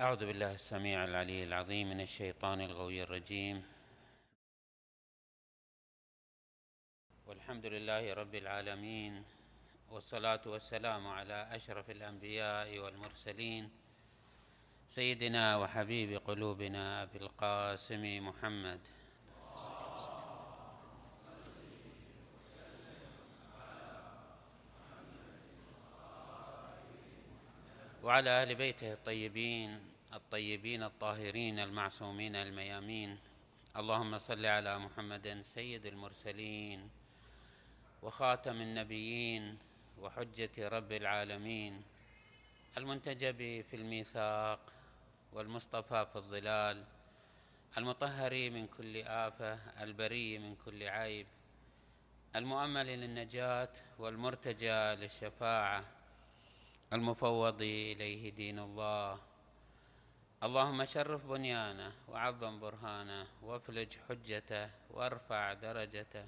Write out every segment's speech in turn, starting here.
أعوذ بالله السميع العلي العظيم من الشيطان الغوي الرجيم. والحمد لله رب العالمين والصلاة والسلام على أشرف الأنبياء والمرسلين سيدنا وحبيب قلوبنا أبي القاسم محمد. وعلى أهل بيته الطيبين الطيبين الطاهرين المعصومين الميامين. اللهم صل على محمد سيد المرسلين وخاتم النبيين وحجة رب العالمين. المنتجب في الميثاق والمصطفى في الظلال. المطهر من كل آفة البري من كل عيب. المؤمل للنجاة والمرتجى للشفاعة. المفوض إليه دين الله. اللهم شرف بنيانه وعظم برهانه وافلج حجته وارفع درجته.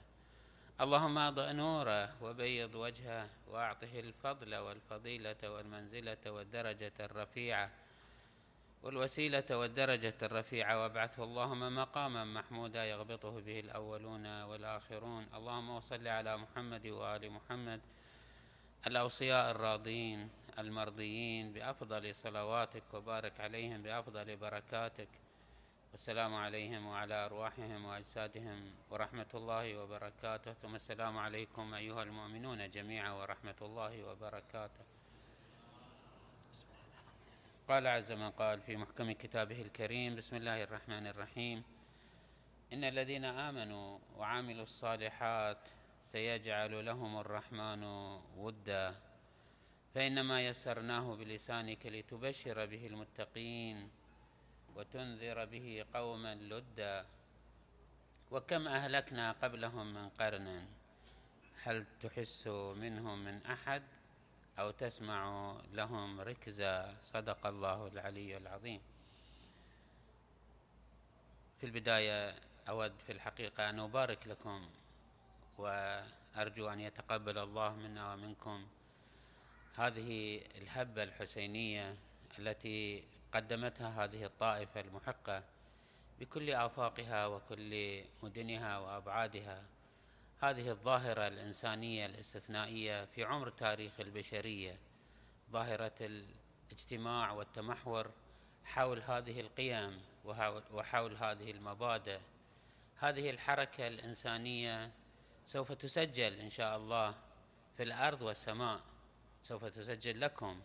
اللهم اضئ نوره وبيض وجهه وأعطه الفضل والفضيلة والمنزلة والدرجة الرفيعة والوسيلة والدرجة الرفيعة. وابعثه اللهم مقاما محمودا يغبطه به الأولون والآخرون. اللهم وصل على محمد وآل محمد الأوصياء الراضين. المرضيين بأفضل صلواتك وبارك عليهم بأفضل بركاتك. والسلام عليهم وعلى أرواحهم وأجسادهم ورحمة الله وبركاته. ثم السلام عليكم أيها المؤمنون جميعا ورحمة الله وبركاته. قال عز من قال في محكم كتابه الكريم بسم الله الرحمن الرحيم. إن الذين آمنوا وعملوا الصالحات سيجعل لهم الرحمن ودا. فإنما يسرناه بلسانك لتبشر به المتقين وتنذر به قوما لدا. وكم أهلكنا قبلهم من قرن؟ هل تحس منهم من أحد أو تسمع لهم ركزا؟ صدق الله العلي العظيم. في البداية أود في الحقيقة أن أبارك لكم وأرجو أن يتقبل الله منا ومنكم. هذه الهبة الحسينية التي قدمتها هذه الطائفة المحقة بكل آفاقها وكل مدنها وأبعادها. هذه الظاهرة الإنسانية الاستثنائية في عمر تاريخ البشرية ظاهرة الاجتماع والتمحور حول هذه القيم وحول هذه المبادئ. هذه الحركة الإنسانية سوف تسجل إن شاء الله في الأرض والسماء. سوف تسجل لكم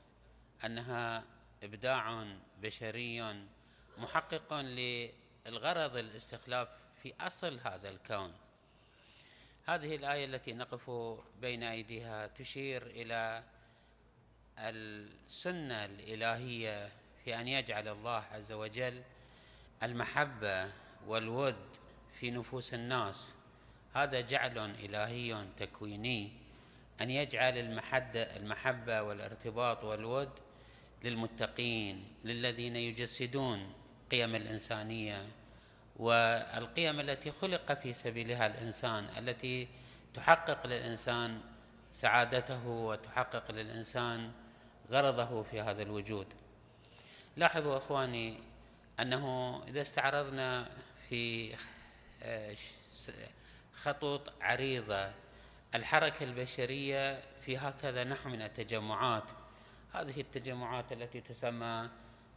أنها إبداع بشري محقق للغرض الاستخلاف في أصل هذا الكون. هذه الآية التي نقف بين أيديها تشير إلى السنة الإلهية في أن يجعل الله عز وجل المحبة والود في نفوس الناس. هذا جعل إلهي تكويني. أن يجعل المحدة المحبة والارتباط والود للمتقين للذين يجسدون قيم الإنسانية والقيم التي خلق في سبيلها الإنسان التي تحقق للإنسان سعادته وتحقق للإنسان غرضه في هذا الوجود. لاحظوا إخواني أنه إذا استعرضنا في آه، خطوط عريضة الحركة البشرية في هكذا نحو من التجمعات. هذه التجمعات التي تسمى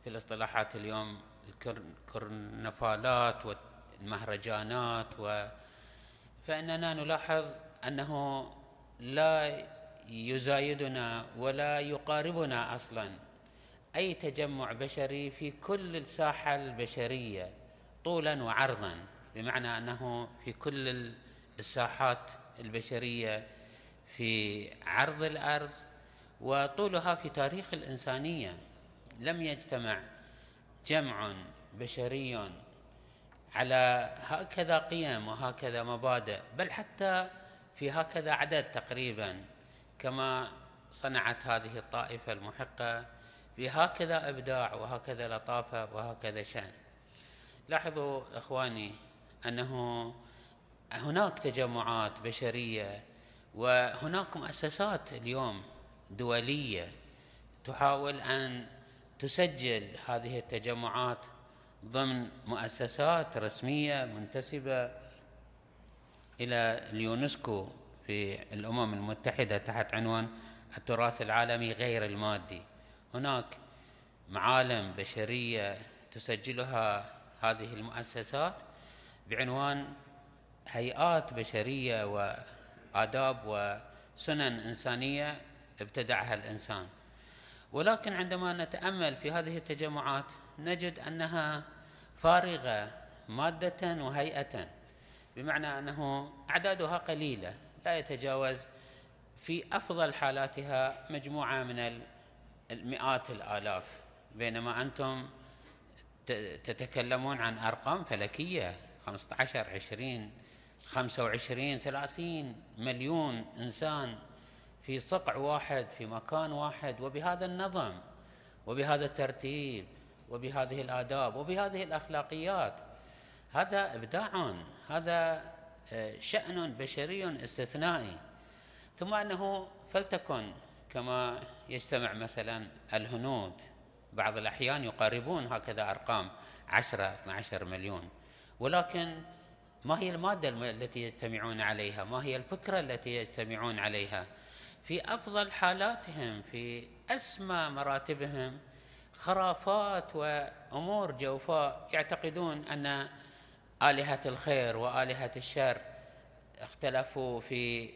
في الاصطلاحات اليوم الكرنفالات والمهرجانات و فإننا نلاحظ أنه لا يزايدنا ولا يقاربنا أصلا. أي تجمع بشري في كل الساحة البشرية طولا وعرضا بمعنى أنه في كل الساحات البشرية في عرض الأرض وطولها في تاريخ الإنسانية. لم يجتمع جمع بشري على هكذا قيم وهكذا مبادئ بل حتى في هكذا عدد تقريبا كما صنعت هذه الطائفة المحقة بهكذا إبداع وهكذا لطافة وهكذا شأن. لاحظوا إخواني أنه هناك تجمعات بشرية وهناك مؤسسات اليوم دولية تحاول أن تسجل هذه التجمعات ضمن مؤسسات رسمية منتسبة إلى اليونسكو في الأمم المتحدة تحت عنوان التراث العالمي غير المادي. هناك معالم بشرية تسجلها هذه المؤسسات بعنوان هيئات بشرية وآداب وسنن إنسانية ابتدعها الإنسان. ولكن عندما نتأمل في هذه التجمعات نجد أنها فارغة مادة وهيئة بمعنى أنه أعدادها قليلة لا يتجاوز في أفضل حالاتها مجموعة من المئات الآلاف. بينما أنتم تتكلمون عن أرقام فلكية 15 20 25 30 مليون إنسان في صقع واحد في مكان واحد وبهذا النظم وبهذا الترتيب وبهذه الآداب وبهذه الأخلاقيات. هذا إبداع هذا آه، شأن بشري استثنائي. ثم أنه فلتكن كما يجتمع مثلا الهنود. بعض الأحيان يقاربون هكذا أرقام 10 12 مليون. ولكن ما هي المادة التي يجتمعون عليها؟ ما هي الفكرة التي يجتمعون عليها؟ في أفضل حالاتهم في أسمى مراتبهم خرافات وأمور جوفاء يعتقدون أن آلهة الخير وآلهة الشر اختلفوا في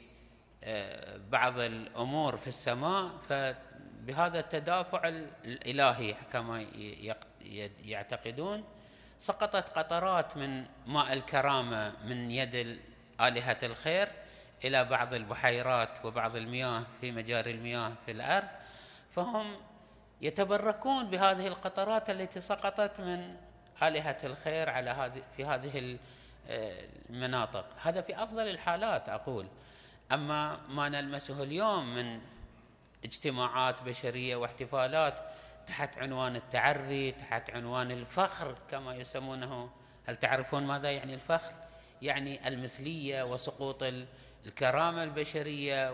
آه، بعض الأمور في السماء فبهذا التدافع الإلهي كما يعتقدون سقطت قطرات من ماء الكرامة من يد آلهة الخير إلى بعض البحيرات وبعض المياه في مجاري المياه في الأرض فهم يتبركون بهذه القطرات التي سقطت من آلهة الخير على هذه في هذه المناطق. هذا في أفضل الحالات أقول. أما ما نلمسه اليوم من اجتماعات بشرية واحتفالات تحت عنوان التعري تحت عنوان الفخر كما يسمونه. هل تعرفون ماذا يعني الفخر؟ يعني المثلية وسقوط الكرامة البشرية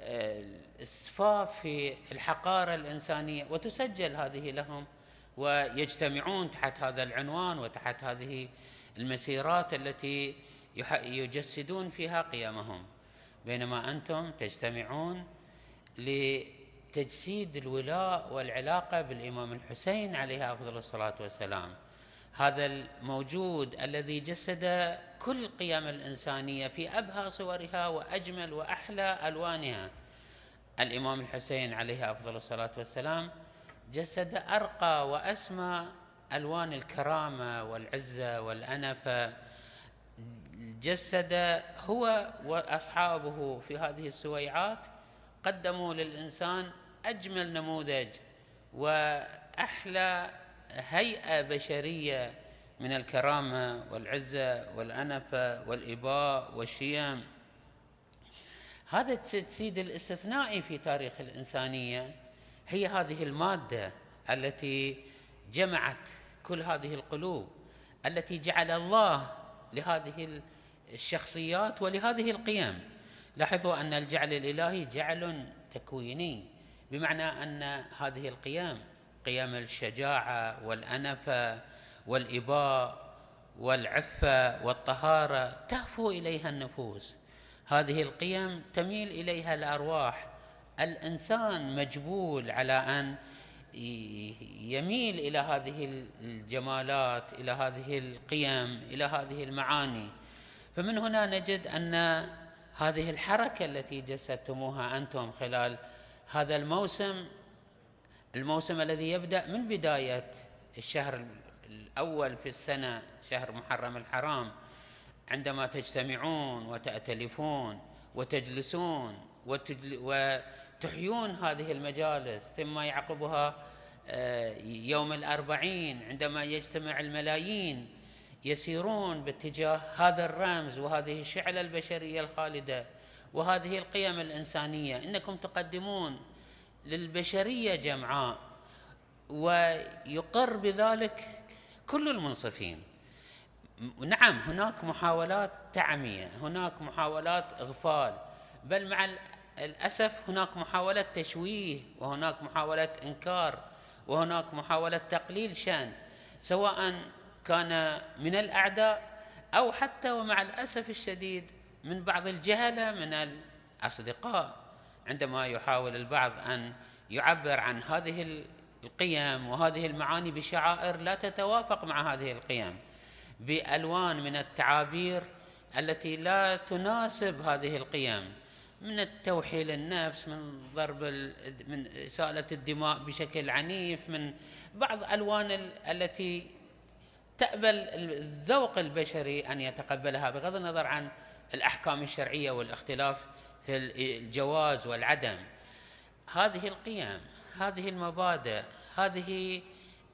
والإسفاف في الحقارة الإنسانية. وتسجل هذه لهم ويجتمعون تحت هذا العنوان وتحت هذه المسيرات التي يجسدون فيها قيمهم. بينما أنتم تجتمعون لتجسيد الولاء والعلاقة بالإمام الحسين عليه أفضل الصلاة والسلام. هذا الموجود الذي جسد كل قيم الإنسانية في أبهى صورها وأجمل وأحلى ألوانها. الإمام الحسين عليه أفضل الصلاة والسلام جسد أرقى وأسمى ألوان الكرامة والعزة والأنفة. جسد هو وأصحابه في هذه السويعات قدموا للإنسان أجمل نموذج وأحلى هيئة بشرية من الكرامة والعزة والأنفة والإباء والشيم. هذا التجسيد الاستثنائي في تاريخ الإنسانية هي هذه المادة التي جمعت كل هذه القلوب التي جعل الله لهذه الشخصيات ولهذه القيم. لاحظوا أن الجعل الإلهي جعل تكويني. بمعنى أن هذه القيم قيم الشجاعة والأنفة والإباء والعفة والطهارة تهفو إليها النفوس. هذه القيم تميل إليها الأرواح. الإنسان مجبول على أن يميل إلى هذه الجمالات إلى هذه القيم إلى هذه المعاني. فمن هنا نجد أن هذه الحركة التي جسدتموها أنتم خلال هذا الموسم الموسم الذي يبدأ من بداية الشهر الأول في السنة شهر محرم الحرام عندما تجتمعون وتأتلفون وتجلسون وتحيون هذه المجالس ثم يعقبها آه، يوم الأربعين عندما يجتمع الملايين يسيرون باتجاه هذا الرمز وهذه الشعلة البشرية الخالدة. وهذه القيم الإنسانية. إنكم تقدمون للبشرية جمعاء ويقر بذلك كل المنصفين. نعم هناك محاولات تعمية هناك محاولات إغفال بل مع الأسف هناك محاولة تشويه وهناك محاولة إنكار وهناك محاولة تقليل شأن سواء كان من الأعداء أو حتى ومع الأسف الشديد من بعض الجهلة من الأصدقاء عندما يحاول البعض أن يعبر عن هذه القيم وهذه المعاني بشعائر لا تتوافق مع هذه القيم بألوان من التعابير التي لا تناسب هذه القيم من التوحيل النفس من ضرب من إسالة الدماء بشكل عنيف من بعض ألوان التي تأبى الذوق البشري أن يتقبلها بغض النظر عن الأحكام الشرعية والاختلاف في الجواز والعدم. هذه القيم هذه المبادئ هذه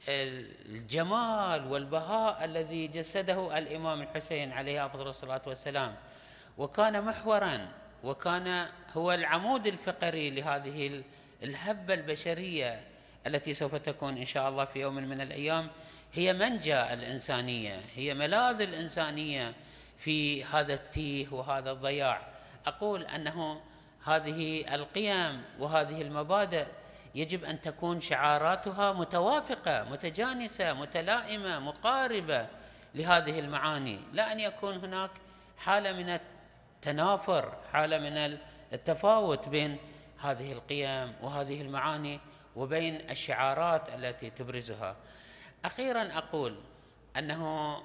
الجمال والبهاء الذي جسده الإمام الحسين عليه أفضل الصلاة والسلام. وكان محورا وكان هو العمود الفقري لهذه الهبة البشرية التي سوف تكون إن شاء الله في يوم من الأيام. هي منجا الإنسانية هي ملاذ الإنسانية. في هذا التيه وهذا الضياع. أقول أنه هذه القيم وهذه المبادئ يجب أن تكون شعاراتها متوافقة متجانسة متلائمة مقاربة لهذه المعاني. لا أن يكون هناك حالة من التنافر حالة من التفاوت بين هذه القيم وهذه المعاني وبين الشعارات التي تبرزها. أخيرا أقول أنه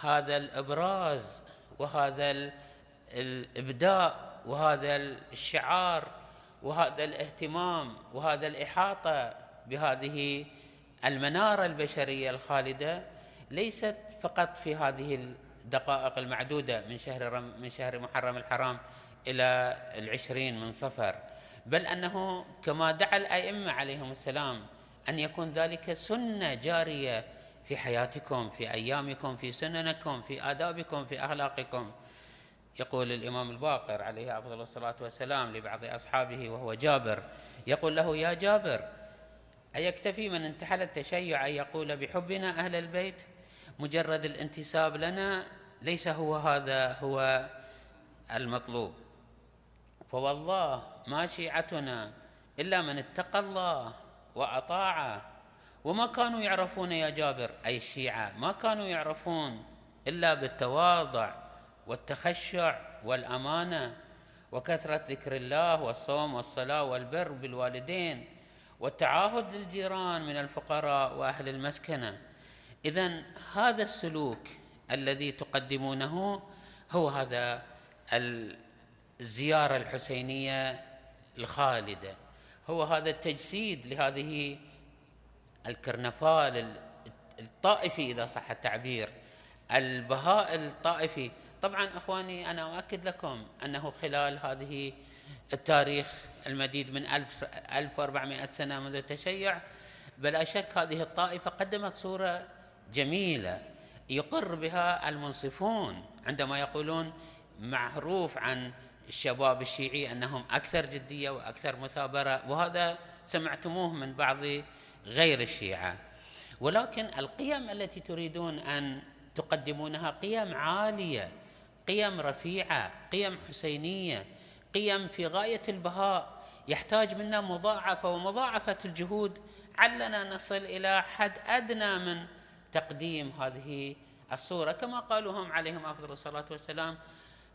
هذا الإبراز وهذا الابداء وهذا الشعار وهذا الاهتمام وهذا الإحاطة بهذه المنارة البشرية الخالدة ليست فقط في هذه الدقائق المعدودة من شهر من شهر محرم الحرام إلى العشرين من صفر بل أنه كما دعا الأئمة عليهم السلام أن يكون ذلك سنة جارية في حياتكم في أيامكم في سننكم في آدابكم في أخلاقكم. يقول الإمام الباقر عليه أفضل الصلاة والسلام لبعض أصحابه وهو جابر. يقول له يا جابر أيكتفي من انتحل التشيع أن يقول بحبنا أهل البيت؟ مجرد الانتساب لنا ليس هو هذا هو المطلوب. فوالله ما شيعتنا إلا من اتقى الله وأطاعه وما كانوا يعرفون يا جابر أي الشيعة ما كانوا يعرفون إلا بالتواضع والتخشع والأمانة وكثرة ذكر الله والصوم والصلاة والبر بالوالدين والتعاهد للجيران من الفقراء وأهل المسكنة. اذا هذا السلوك الذي تقدمونه هو هذا الزيارة الحسينية الخالدة. هو هذا التجسيد لهذه الكرنفال الطائفي إذا صح التعبير البهاء الطائفي. طبعا إخواني أنا أؤكد لكم أنه خلال هذه التاريخ المديد من 1400 سنة منذ التشيع بلا شك هذه الطائفة قدمت صورة جميلة يقر بها المنصفون عندما يقولون معروف عن الشباب الشيعي أنهم أكثر جدية وأكثر مثابرة وهذا سمعتموه من بعض غير الشيعة. ولكن القيم التي تريدون أن تقدمونها قيم عالية قيم رفيعة قيم حسينية قيم في غاية البهاء. يحتاج منا مضاعفة ومضاعفة الجهود علنا نصل إلى حد أدنى من تقديم هذه الصورة. كما قالوا هم عليهم أفضل الصلاة والسلام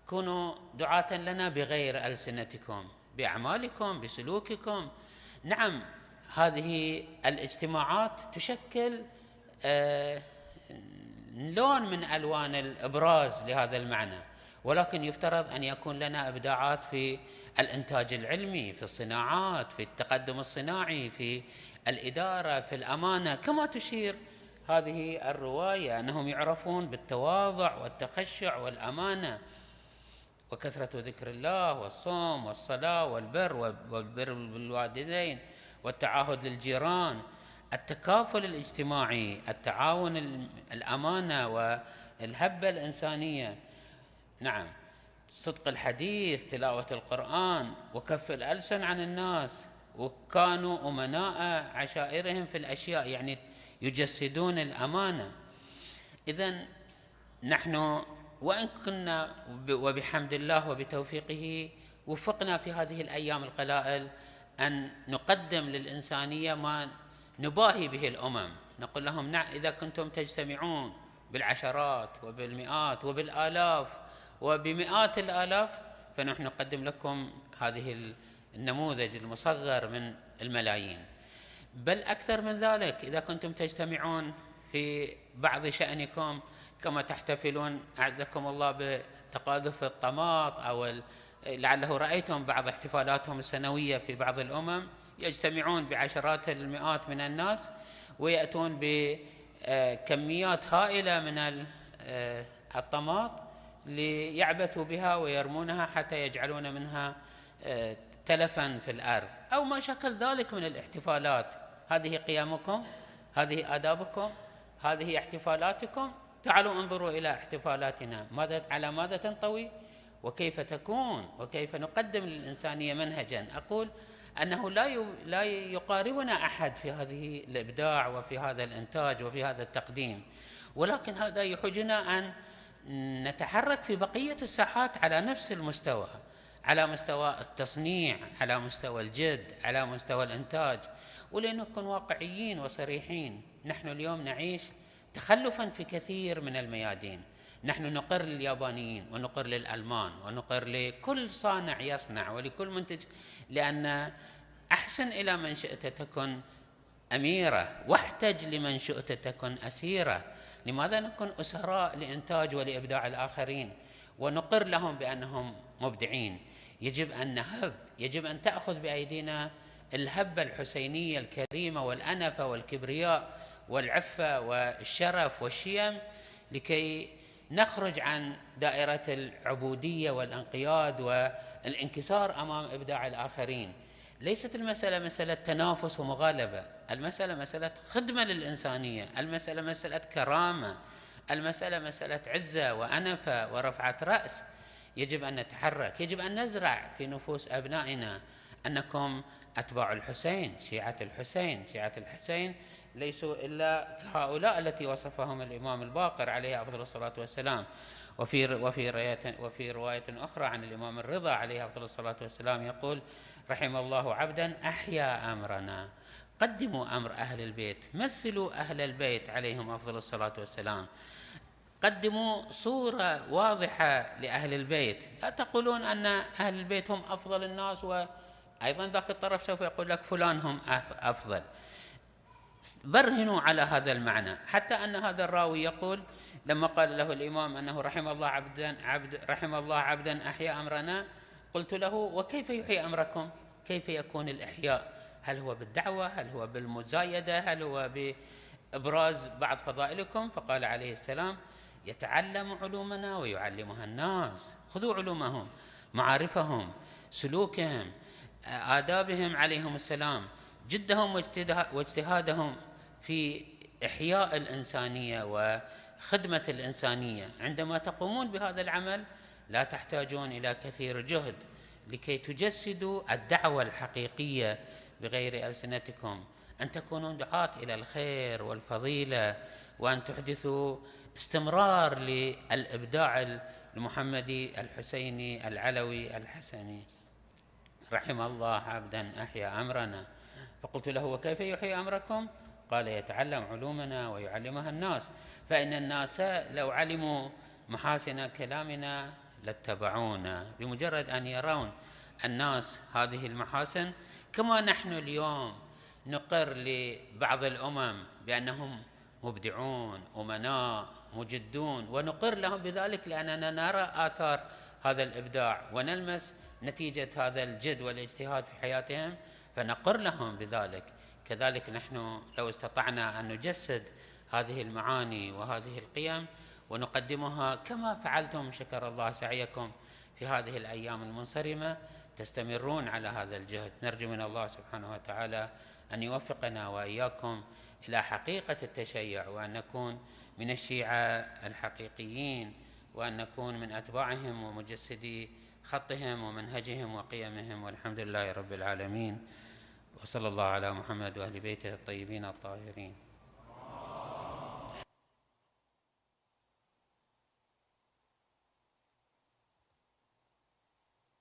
كونوا دعاة لنا بغير ألسنتكم بأعمالكم بسلوككم. نعم هذه الاجتماعات تشكل آه لون من ألوان الإبراز لهذا المعنى. ولكن يفترض أن يكون لنا إبداعات في الإنتاج العلمي في الصناعات في التقدم الصناعي في الإدارة في الأمانة. كما تشير هذه الرواية أنهم يعرفون بالتواضع والتخشع والأمانة وكثرة ذكر الله والصوم والصلاة والبر والبر بالوالدين والتعاهد للجيران التكافل الاجتماعي التعاون الأمانة والهبة الإنسانية. نعم. صدق الحديث تلاوة القرآن وكف الألسن عن الناس. وكانوا أمناء عشائرهم في الأشياء يعني يجسدون الأمانة. اذا نحن وإن كنا وبحمد الله وبتوفيقه وفقنا في هذه الأيام القلائل أن نقدم للإنسانية ما نباهي به الأمم. نقول لهم نعم إذا كنتم تجتمعون بالعشرات وبالمئات وبالآلاف وبمئات الآلاف فنحن نقدم لكم هذه النموذج المصغر من الملايين. بل أكثر من ذلك إذا كنتم تجتمعون في بعض شأنكم كما تحتفلون أعزكم الله بتقاذف الطماط أو لعله رايتم بعض احتفالاتهم السنوية في بعض الأمم يجتمعون بعشرات المئات من الناس ويأتون بكميات هائلة من آه، الطماط ليعبثوا بها ويرمونها حتى يجعلون منها آه، تلفا في الأرض. أو ما شكل ذلك من الاحتفالات. هذه قيمكم هذه آدابكم هذه احتفالاتكم. تعالوا انظروا إلى احتفالاتنا. ماذا على ماذا تنطوي؟ وكيف تكون وكيف نقدم للإنسانية منهجا. أقول أنه لا لا يقاربنا أحد في هذه الإبداع وفي هذا الإنتاج وفي هذا التقديم. ولكن هذا يحوجنا أن نتحرك في بقية الساحات على نفس المستوى على مستوى التصنيع على مستوى الجد على مستوى الإنتاج. ولنكن واقعيين وصريحين. نحن اليوم نعيش تخلفا في كثير من الميادين. نحن نقر لليابانيين ونقر للألمان ونقر لكل صانع يصنع ولكل منتج لأن أحسن إلى من شئت تكن أميرة واحتج لمن شئت تكن أسيرة. لماذا نكون أسراء لإنتاج ولإبداع الآخرين؟ ونقر لهم بأنهم مبدعين. يجب أن نهب يجب أن تأخذ بأيدينا الهبة الحسينية الكريمة والأنفة والكبرياء والعفة والشرف والشيم لكي نخرج عن دائرة العبودية والانقياد والانكسار أمام إبداع الآخرين. ليست المسألة مسألة تنافس ومغالبة المسألة مسألة خدمة للإنسانية المسألة مسألة كرامة المسألة مسألة عزة وأنفة ورفعة رأس. يجب أن نتحرك يجب أن نزرع في نفوس أبنائنا أنكم أتباع الحسين شيعة الحسين شيعة الحسين ليسوا إلا هؤلاء التي وصفهم الإمام الباقر عليه أفضل الصلاة والسلام. وفي وفي رواية وفي رواية أخرى عن الإمام الرضا عليه أفضل الصلاة والسلام يقول رحم الله عبدا أحيا أمرنا. قدموا أمر أهل البيت. مثلوا أهل البيت عليهم أفضل الصلاة والسلام. قدموا صورة واضحة لأهل البيت. لا تقولون أن أهل البيت هم أفضل الناس وأيضا ذاك الطرف سوف يقول لك فلان هم أفضل. برهنوا على هذا المعنى. حتى أن هذا الراوي يقول لما قال له الإمام أنه رحم الله عبدا عبد رحم الله عبدا أحيا أمرنا قلت له وكيف يحيي أمركم؟ كيف يكون الإحياء؟ هل هو بالدعوة؟ هل هو بالمزايدة؟ هل هو بإبراز بعض فضائلكم؟ فقال عليه السلام يتعلم علومنا ويعلمها الناس. خذوا علومهم معارفهم سلوكهم آدابهم عليهم السلام. جدهم واجتهادهم في إحياء الإنسانية وخدمة الإنسانية. عندما تقومون بهذا العمل لا تحتاجون إلى كثير جهد لكي تجسدوا الدعوة الحقيقية بغير ألسنتكم. أن تكونوا دعاة إلى الخير والفضيلة وأن تحدثوا استمرار للإبداع المحمدي الحسيني العلوي الحسني. رحم الله عبدا أحيا أمرنا. فقلت له وكيف يحيي أمركم؟ قال يتعلم علومنا ويعلمها الناس. فإن الناس لو علموا محاسن كلامنا لاتبعونا بمجرد أن يرون الناس هذه المحاسن. كما نحن اليوم نقر لبعض الأمم بأنهم مبدعون أمناء مجدون ونقر لهم بذلك لأننا نرى آثار هذا الإبداع ونلمس نتيجة هذا الجد والاجتهاد في حياتهم. فنقر لهم بذلك. كذلك نحن لو استطعنا أن نجسد هذه المعاني وهذه القيم ونقدمها كما فعلتم شكر الله سعيكم في هذه الأيام المنصرمة. تستمرون على هذا الجهد. نرجو من الله سبحانه وتعالى أن يوفقنا وإياكم إلى حقيقة التشيع وأن نكون من الشيعة الحقيقيين وأن نكون من أتباعهم ومجسدي خطهم ومنهجهم وقيمهم. والحمد لله رب العالمين. وصلى الله على محمد وأهل بيته الطيبين الطاهرين.